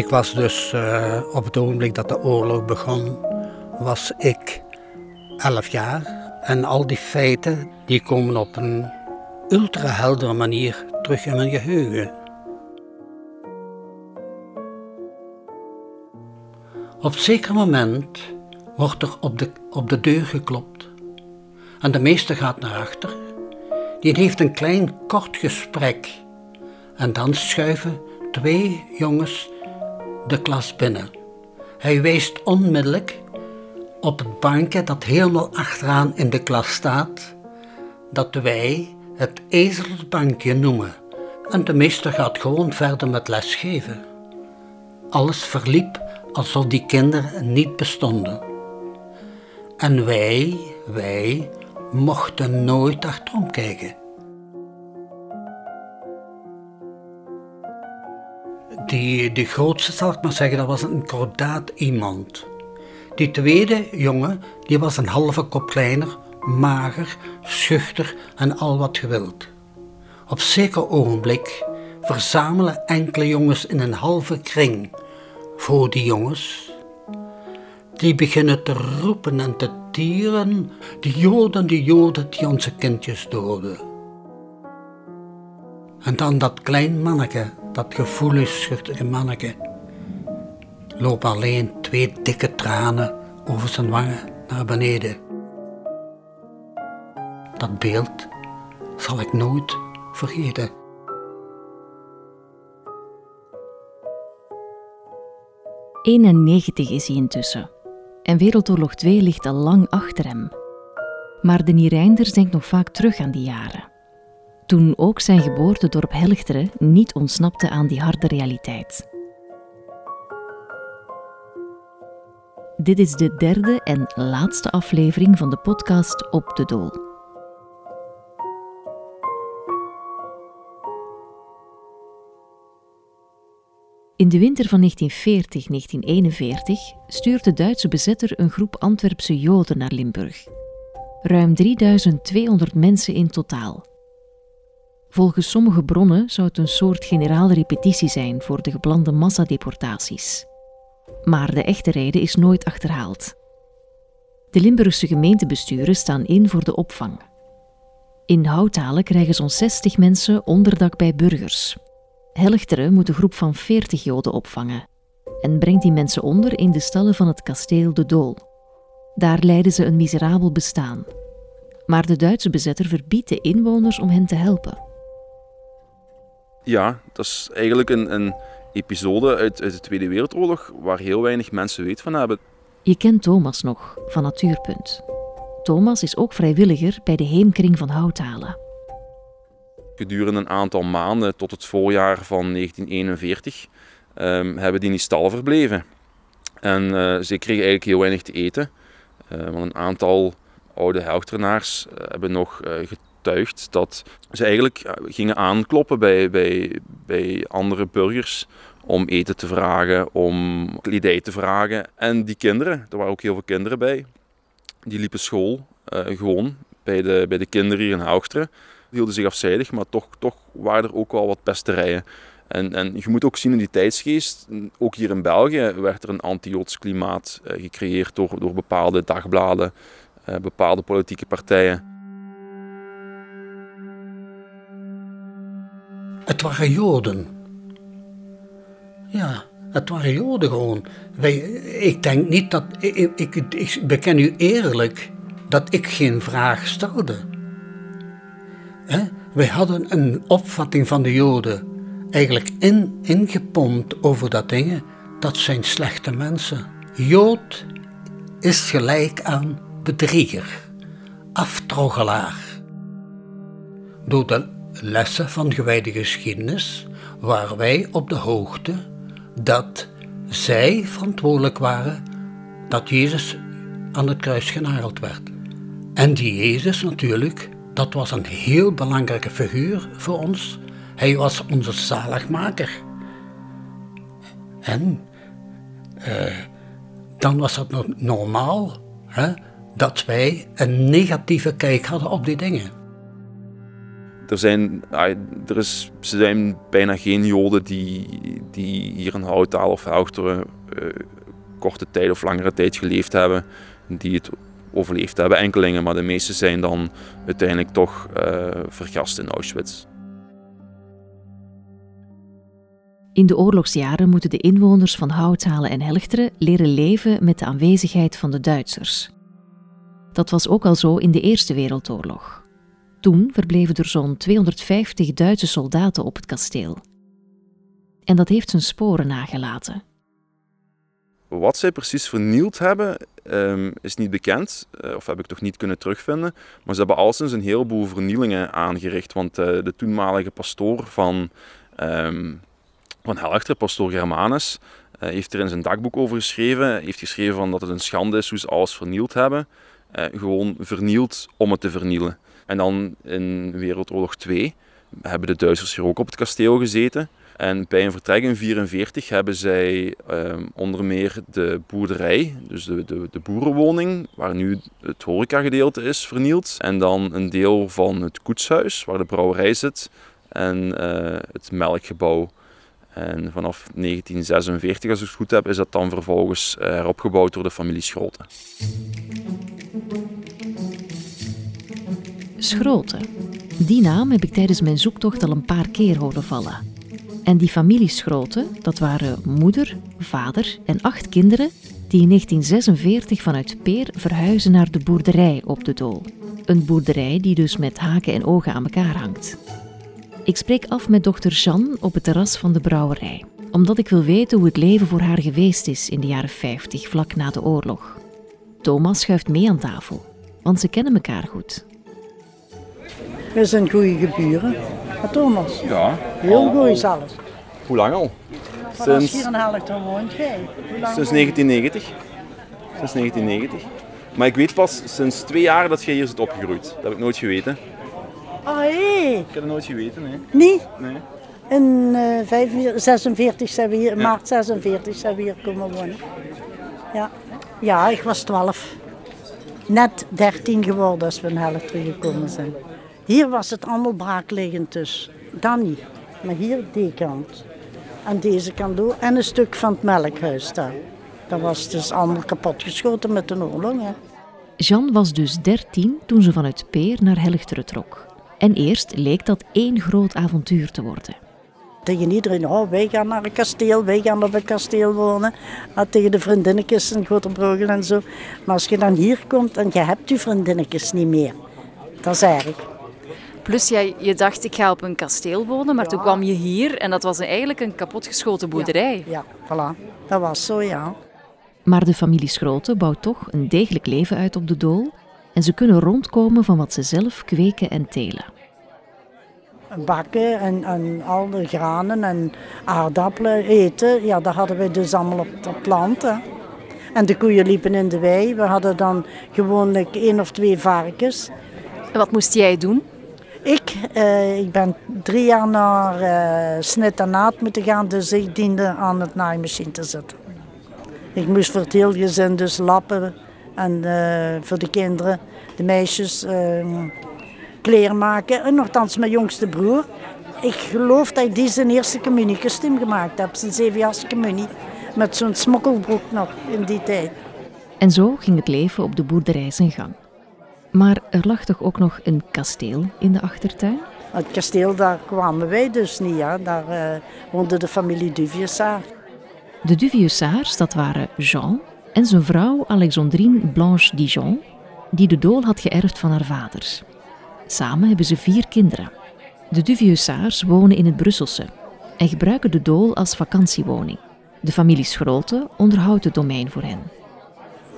Ik was dus uh, op het ogenblik dat de oorlog begon, was ik elf jaar. En al die feiten die komen op een ultra heldere manier terug in mijn geheugen. Op zeker moment wordt er op de, op de deur geklopt. En de meester gaat naar achter. Die heeft een klein kort gesprek. En dan schuiven twee jongens de klas binnen. Hij wijst onmiddellijk op het bankje dat helemaal achteraan in de klas staat, dat wij het ezelsbankje noemen. En de meester gaat gewoon verder met lesgeven. Alles verliep alsof die kinderen niet bestonden. En wij, wij, mochten nooit achterom kijken. Die, die grootste, zal ik maar zeggen, dat was een kordaat iemand. Die tweede jongen, die was een halve kop kleiner, mager, schuchter en al wat gewild. Op zeker ogenblik verzamelen enkele jongens in een halve kring voor die jongens. Die beginnen te roepen en te tieren, die joden, die joden die onze kindjes doden. En dan dat klein manneke, dat gevoelig schuchtige manneke, loopt alleen twee dikke tranen over zijn wangen naar beneden. Dat beeld zal ik nooit vergeten. ...91 is hij intussen. En Wereldoorlog 2 ligt al lang achter hem. Maar de Niereinders denkt nog vaak terug aan die jaren. Toen ook zijn geboortedorp Helchteren niet ontsnapte aan die harde realiteit. Dit is de derde en laatste aflevering van de podcast Op de Dool. In de winter van 1940-1941 stuurt de Duitse bezetter een groep Antwerpse Joden naar Limburg. Ruim 3200 mensen in totaal. Volgens sommige bronnen zou het een soort generale repetitie zijn voor de geplande massadeportaties. Maar de echte reden is nooit achterhaald. De Limburgse gemeentebesturen staan in voor de opvang. In Houthalen krijgen zo'n 60 mensen onderdak bij burgers. Helchteren moet een groep van 40 Joden opvangen en brengt die mensen onder in de stallen van het kasteel De Dool. Daar leiden ze een miserabel bestaan. Maar de Duitse bezetter verbiedt de inwoners om hen te helpen. Ja, dat is eigenlijk een, een episode uit, uit de Tweede Wereldoorlog waar heel weinig mensen weet van hebben. Je kent Thomas nog van Natuurpunt. Thomas is ook vrijwilliger bij de Heemkring van Houthalen. Gedurende een aantal maanden tot het voorjaar van 1941 um, hebben die in die stal verbleven. En uh, ze kregen eigenlijk heel weinig te eten. Uh, want een aantal oude helchtenaars uh, hebben nog dat ze eigenlijk gingen aankloppen bij, bij, bij andere burgers om eten te vragen, om kledij te vragen. En die kinderen, er waren ook heel veel kinderen bij, die liepen school gewoon bij de, bij de kinderen hier in Houchteren. Die hielden zich afzijdig, maar toch, toch waren er ook wel wat pesterijen. En, en je moet ook zien in die tijdsgeest, ook hier in België werd er een anti-Joods klimaat eh, gecreëerd door, door bepaalde dagbladen, eh, bepaalde politieke partijen. Het waren Joden. Ja, het waren Joden gewoon. Wij, ik denk niet dat. Ik, ik, ik beken u eerlijk dat ik geen vraag stelde. He? Wij hadden een opvatting van de Joden eigenlijk in, ingepompt over dat dingen. Dat zijn slechte mensen. Jood is gelijk aan bedrieger, aftroggelaar. Door de lessen van gewijde geschiedenis waren wij op de hoogte dat zij verantwoordelijk waren dat Jezus aan het kruis genageld werd. En die Jezus natuurlijk, dat was een heel belangrijke figuur voor ons. Hij was onze zaligmaker. En uh, dan was het normaal hè, dat wij een negatieve kijk hadden op die dingen er zijn, er is, er zijn bijna geen Joden die, die hier in Houtaal of Helchteren uh, korte tijd of langere tijd geleefd hebben, die het overleefd hebben. Enkelingen, maar de meeste zijn dan uiteindelijk toch uh, vergast in Auschwitz. In de oorlogsjaren moeten de inwoners van Houthalen en Helchteren leren leven met de aanwezigheid van de Duitsers. Dat was ook al zo in de Eerste Wereldoorlog. Toen verbleven er zo'n 250 Duitse soldaten op het kasteel. En dat heeft zijn sporen nagelaten. Wat zij precies vernield hebben, um, is niet bekend, uh, of heb ik toch niet kunnen terugvinden. Maar ze hebben al sinds een heleboel vernielingen aangericht. Want uh, de toenmalige pastoor van, um, van Helchter, pastoor Germanus, uh, heeft er in zijn dagboek over geschreven. heeft geschreven van dat het een schande is hoe ze alles vernield hebben. gewoon vernield om het te vernielen. En dan in Wereldoorlog 2 hebben de Duitsers hier ook op het kasteel gezeten. En bij een vertrek in 1944 hebben zij um, onder meer de boerderij, dus de, de, de, boerenwoning, waar nu het horecagedeelte is, vernield. En dan een deel van het koetshuis, waar de brouwerij zit, en uh, het melkgebouw. En vanaf 1946, als ik het goed heb, is dat dan vervolgens uh, heropgebouwd door de familie Schroten. Schroten. Die naam heb ik tijdens mijn zoektocht al een paar keer horen vallen. En die familiesgrote, dat waren moeder, vader en acht kinderen die in 1946 vanuit Peer verhuizen naar de boerderij op de Dool. Een boerderij die dus met haken en ogen aan elkaar hangt. Ik spreek af met dochter Jeanne op het terras van de brouwerij, omdat ik wil weten hoe het leven voor haar geweest is in de jaren 50, vlak na de oorlog. Thomas schuift mee aan tafel, want ze kennen elkaar goed. We zijn goede geburen. Thomas? Ja. Heel goed is alles. Hoe lang al? Sinds... Sinds 4,5 woont jij. Sinds 1990. Sinds 1990. Maar ik weet pas sinds twee jaar dat jij hier zit opgegroeid. Dat heb ik nooit geweten. Ah, hé. Ik heb het nooit geweten, nee. Nee? Nee. In uh, 45, 46 zijn we hier, ja. maart 46 zijn we hier komen wonen. Ja. Ja, ik was 12. Net 13 geworden als we een helft teruggekomen zijn. Hier was het allemaal braakliggend dus. Dan niet. Maar hier die kant. En deze kant ook. En een stuk van het melkhuis daar. Dat was dus allemaal kapotgeschoten met een oorlog. Hè. Jean was dus 13 toen ze vanuit Peer naar Helchteren trok. En eerst leek dat één groot avontuur te worden. Tegen iedereen, oh, wij gaan naar een kasteel, wij gaan op een kasteel wonen. Ah, tegen de vriendinnetjes en Grotebrogel en zo. Maar als je dan hier komt en je hebt je vriendinnetjes niet meer, dat is erg. Plus jij, je dacht ik ga op een kasteel wonen, maar toen kwam je hier en dat was eigenlijk een kapotgeschoten boerderij. Ja, ja, voilà. Dat was zo, ja. Maar de familie Schroten bouwt toch een degelijk leven uit op de dool en ze kunnen rondkomen van wat ze zelf kweken en telen. Bakken en, en al de granen en aardappelen eten, ja, dat hadden we dus allemaal op het land. Hè. En de koeien liepen in de wei. We hadden dan gewoonlijk één of twee varkens. En wat moest jij doen? Ik, uh, ik ben drie jaar naar uh, snit en naad moeten gaan, dus ik diende aan het naaimachine te zitten. Ik moest voor het heel gezin dus lappen en uh, voor de kinderen, de meisjes, kleren maken. En nogthans mijn jongste broer. Ik geloof dat ik die zijn eerste communiekostuum gemaakt heb, zijn zevenjaarste communie. Met zo'n smokkelbroek nog in die tijd. En zo ging het leven op de boerderij zijn gang. Maar er lag toch ook nog een kasteel in de achtertuin? Het kasteel, daar kwamen wij dus niet. Ja. Daar uh, woonde de familie Duviusaar. De Duviusaars, dat waren Jean en zijn vrouw Alexandrine Blanche Dijon, die de dool had geërfd van haar vaders. Samen hebben ze vier kinderen. De Duviusaars wonen in het Brusselse en gebruiken de dool als vakantiewoning. De familie Schrolte onderhoudt het domein voor hen.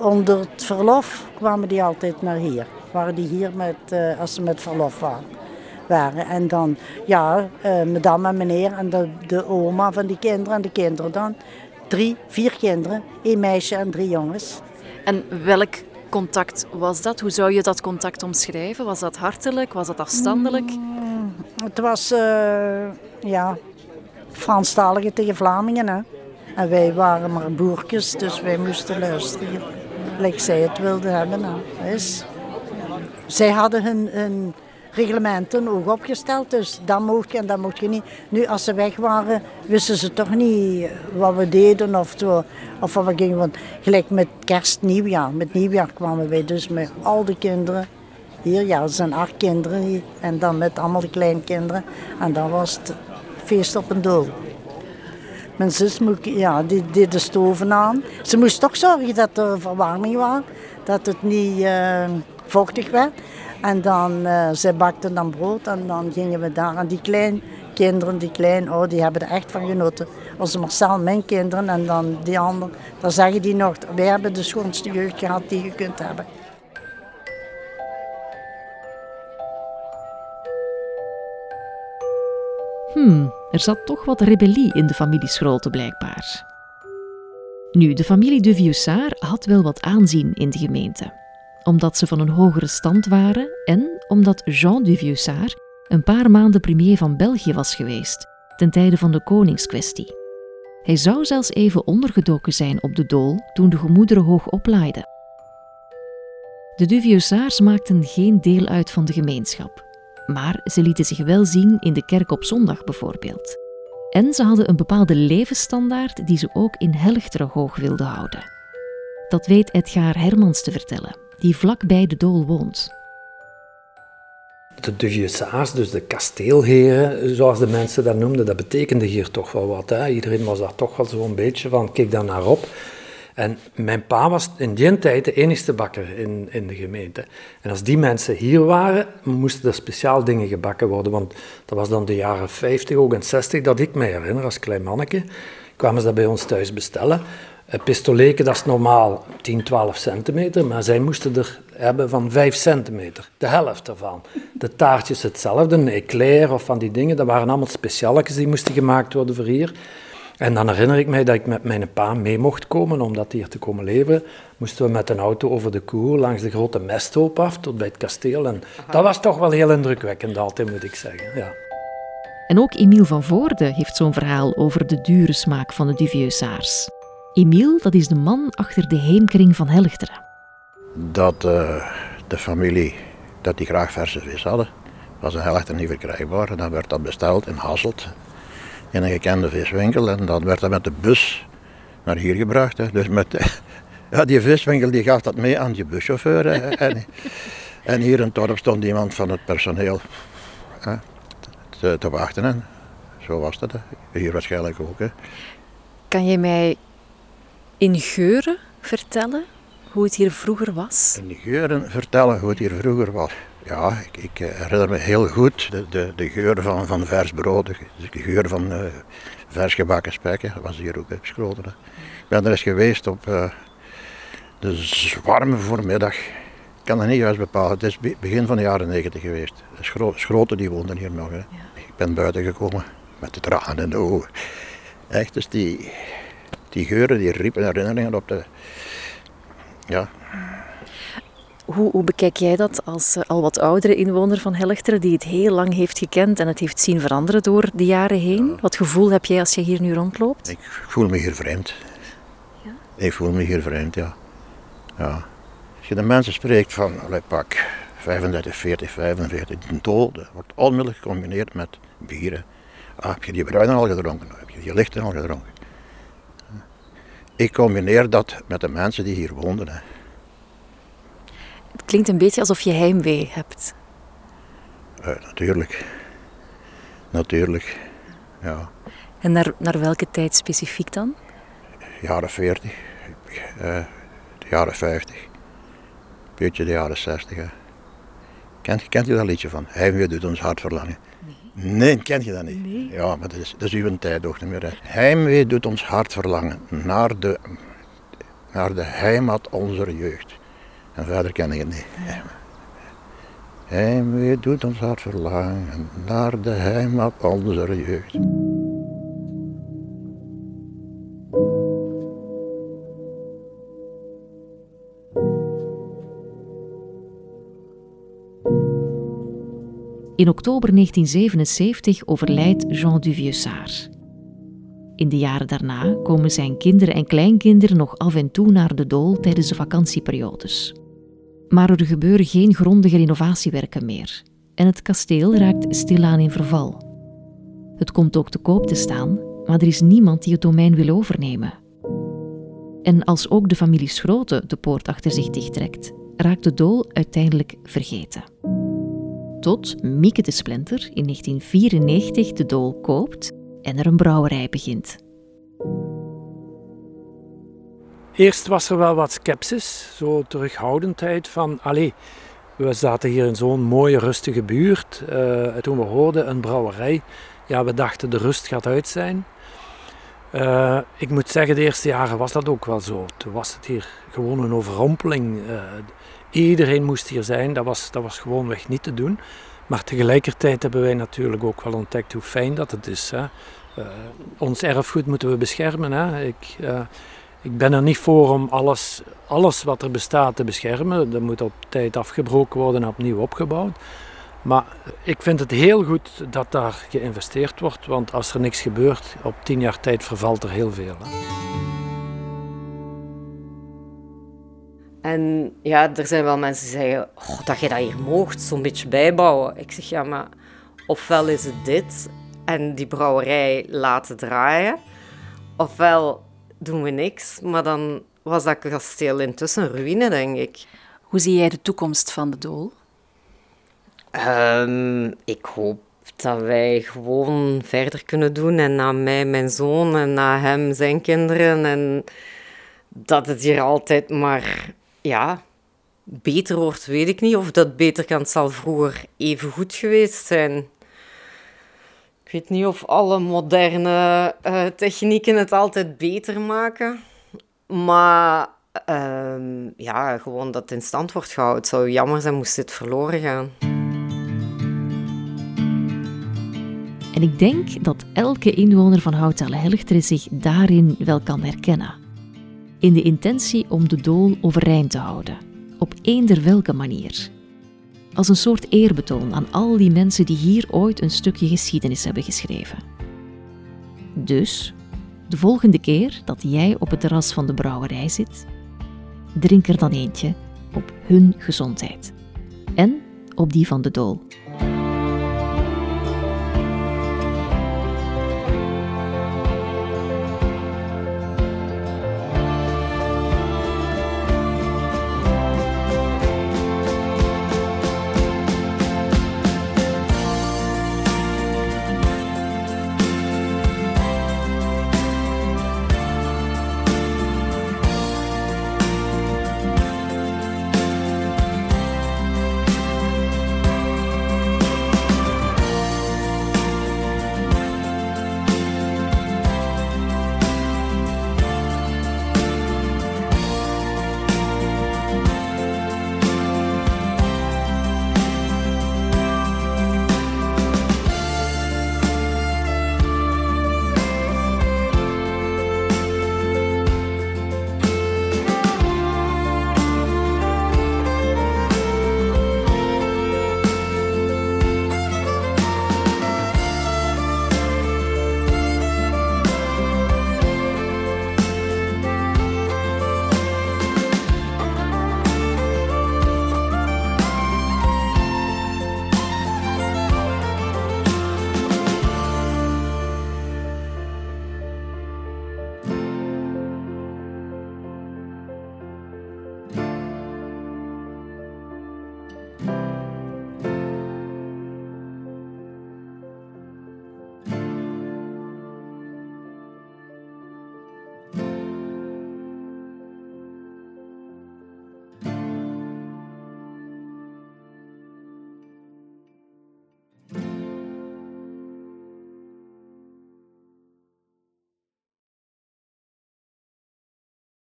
Onder het verlof kwamen die altijd naar hier waren die hier met, uh, als ze met verlof waren. waren. En dan, ja, uh, madame en meneer en de, de oma van die kinderen en de kinderen dan. Drie, vier kinderen, één meisje en drie jongens. En welk contact was dat? Hoe zou je dat contact omschrijven? Was dat hartelijk? Was dat afstandelijk? Mm, het was, uh, ja, Franstalige tegen Vlamingen. Hè? En wij waren maar boertjes, dus wij moesten luisteren. Like zij het wilden hebben. Hè? Is zij hadden hun, reglementen ook opgesteld. Dus dat mocht je en dat mocht je niet. Nu, als ze weg waren, wisten ze toch niet wat we deden of, of wat we gingen. Want gelijk met kerst, nieuwjaar. Met nieuwjaar kwamen wij dus met al de kinderen. Hier, ja, er zijn acht kinderen. En dan met allemaal de kleinkinderen. En dan was het feest op een doel. Mijn zus ja, die deed de stoven aan. Ze moest toch zorgen dat er verwarming was. Dat het niet uh, vochtig werd. En dan, uh, zij bakten dan brood en dan gingen we daar. En die kleine kinderen, die klein, oh, die hebben er echt van genoten. Onze Marcel, mijn kinderen en dan die anderen. Dan zeggen die nog, wij hebben de schoonste jeugd gehad die je kunt hebben. Hmm, er zat toch wat rebellie in de familie Schrolte blijkbaar. Nu, de familie de had wel wat aanzien in de gemeente. Omdat ze van een hogere stand waren en omdat Jean de een paar maanden premier van België was geweest, ten tijde van de koningskwestie. Hij zou zelfs even ondergedoken zijn op de dool toen de gemoederen hoog oplaaiden. De Duvieusards maakten geen deel uit van de gemeenschap, maar ze lieten zich wel zien in de kerk op zondag bijvoorbeeld. En ze hadden een bepaalde levensstandaard die ze ook in Helchteren hoog wilden houden. Dat weet Edgar Hermans te vertellen, die vlak bij de dool woont. De Duvieusards, dus de kasteelheren, zoals de mensen dat noemden, dat betekende hier toch wel wat. Hè? Iedereen was daar toch wel zo'n beetje van, kijk daar naar op. En mijn pa was in die tijd de enigste bakker in, in de gemeente. En als die mensen hier waren, moesten er speciaal dingen gebakken worden. Want dat was dan de jaren 50 ook en 60 dat ik me herinner als klein manneke. Kwamen ze dat bij ons thuis bestellen. Pistoleken, dat is normaal 10, 12 centimeter, maar zij moesten er hebben van 5 centimeter. De helft ervan. De taartjes hetzelfde, een eclair of van die dingen, dat waren allemaal specialekes die moesten gemaakt worden voor hier. En dan herinner ik mij dat ik met mijn pa mee mocht komen om dat hier te komen leveren. Moesten we met een auto over de koer langs de grote mesthoop af tot bij het kasteel. En dat was toch wel heel indrukwekkend altijd, moet ik zeggen. Ja. En ook Emiel van Voorde heeft zo'n verhaal over de dure smaak van de Duvieusards. Emiel, dat is de man achter de heemkring van Helchteren. Dat uh, de familie dat die graag verse vis hadden, was in Helchteren niet verkrijgbaar. En dan werd dat besteld in Hasselt, in een gekende viswinkel. En dan werd dat met de bus naar hier gebracht. Hè. Dus met, ja, die viswinkel die gaf dat mee aan die buschauffeur. en, en, hier in het dorp stond iemand van het personeel hè, te, te, wachten. En zo was dat. Hè. Hier waarschijnlijk ook. Hè. Kan je mij in geuren vertellen hoe het hier vroeger was? In geuren vertellen hoe het hier vroeger was. Ja, ik, ik herinner me heel goed de, de, de geur van, van vers brood, de geur van uh, vers gebakken spekken, dat was hier ook beschoten. Ik ben er eens geweest op uh, de zwarme voormiddag. Ik kan dat niet juist bepalen, het is begin van de jaren negentig geweest. De schroten die woonden hier nog. Hè. Ik ben buiten gekomen met de tranen in de ogen. Echt, dus die, die geuren die riepen herinneringen op de... Ja. Hoe, hoe bekijk jij dat als uh, al wat oudere inwoner van Helchteren, die het heel lang heeft gekend en het heeft zien veranderen door de jaren heen? Wat gevoel heb jij als je hier nu rondloopt? Ik voel me hier vreemd. Ja? Ik voel me hier vreemd, ja. ja. Als je de mensen spreekt van, allee, pak 35, 40, 45, de dood, dat wordt onmiddellijk gecombineerd met bieren. Ah, heb je die bruinen al gedronken? Heb je die lichten al gedronken? Ik combineer dat met de mensen die hier woonden. Hè. Klinkt een beetje alsof je heimwee hebt. Uh, natuurlijk. Natuurlijk, ja. En naar, naar welke tijd specifiek dan? Jaren 40, uh, eh, de jaren 50, beetje de jaren 60. Hè. Kent, kent je dat liedje van? Heimwee doet ons hart verlangen. Nee, ken je dat niet? Nee. Ja, maar dat is, dat is uw tijd ook niet meer. Heimwee doet ons hart verlangen naar de, naar de heimat onze jeugd. En verder ken ik het niet. Heimwee doet ons hart verlangen naar de heimat onze jeugd. In oktober 1977 overlijdt Jean Duvieusard. In de jaren daarna komen zijn kinderen en kleinkinderen nog af en toe naar de dool tijdens de vakantieperiodes. Maar er gebeuren geen grondige renovatiewerken meer. en het kasteel raakt stilaan in verval. Het komt ook te koop te staan, maar er is niemand die het domein wil overnemen. En als ook de familie Schroten de poort achter zich dichttrekt, raakt de dool uiteindelijk vergeten. Tot Mieke de Splinter in 1994 de dool koopt en er een brouwerij begint. Eerst was er wel wat sceptisch, zo terughoudendheid van, allee, we zaten hier in zo'n mooie rustige buurt. Uh, toen we hoorden een brouwerij, ja, we dachten de rust gaat uit zijn. Uh, ik moet zeggen, de eerste jaren was dat ook wel zo. Toen was het hier gewoon een overrompeling. Uh, iedereen moest hier zijn, dat was, dat was gewoonweg niet te doen. Maar tegelijkertijd hebben wij natuurlijk ook wel ontdekt hoe fijn dat het is. Hè. Ons erfgoed moeten we beschermen. Hè. Ik, ik ben er niet voor om alles, alles wat er bestaat te beschermen. Dat moet op tijd afgebroken worden en opnieuw opgebouwd. Maar ik vind het heel goed dat daar geïnvesteerd wordt, want als er niks gebeurt, op tien jaar tijd vervalt er heel veel. Hè. En ja, er zijn wel mensen die zeggen dat je dat hier moogt, zo'n beetje bijbouwen. Ik zeg ja, maar ofwel is het dit en die brouwerij laten draaien, ofwel doen we niks, maar dan was dat kasteel intussen ruïne, denk ik. Hoe zie jij de toekomst van de dool? Um, ik hoop dat wij gewoon verder kunnen doen en na mij mijn zoon en na hem zijn kinderen en dat het hier altijd maar ja, beter wordt, weet ik niet. Of dat beter kan, het zal vroeger even goed geweest zijn. Ik weet niet of alle moderne uh, technieken het altijd beter maken. Maar uh, ja, gewoon dat in stand wordt gehouden. Het zou jammer zijn moest dit verloren gaan. En ik denk dat elke inwoner van Houtale-Helchteren zich daarin wel kan herkennen. In de intentie om de dool overeind te houden, op eender welke manier. Als een soort eerbetoon aan al die mensen die hier ooit een stukje geschiedenis hebben geschreven. Dus, de volgende keer dat jij op het terras van de brouwerij zit, drink er dan eentje op hun gezondheid. En op die van de dool.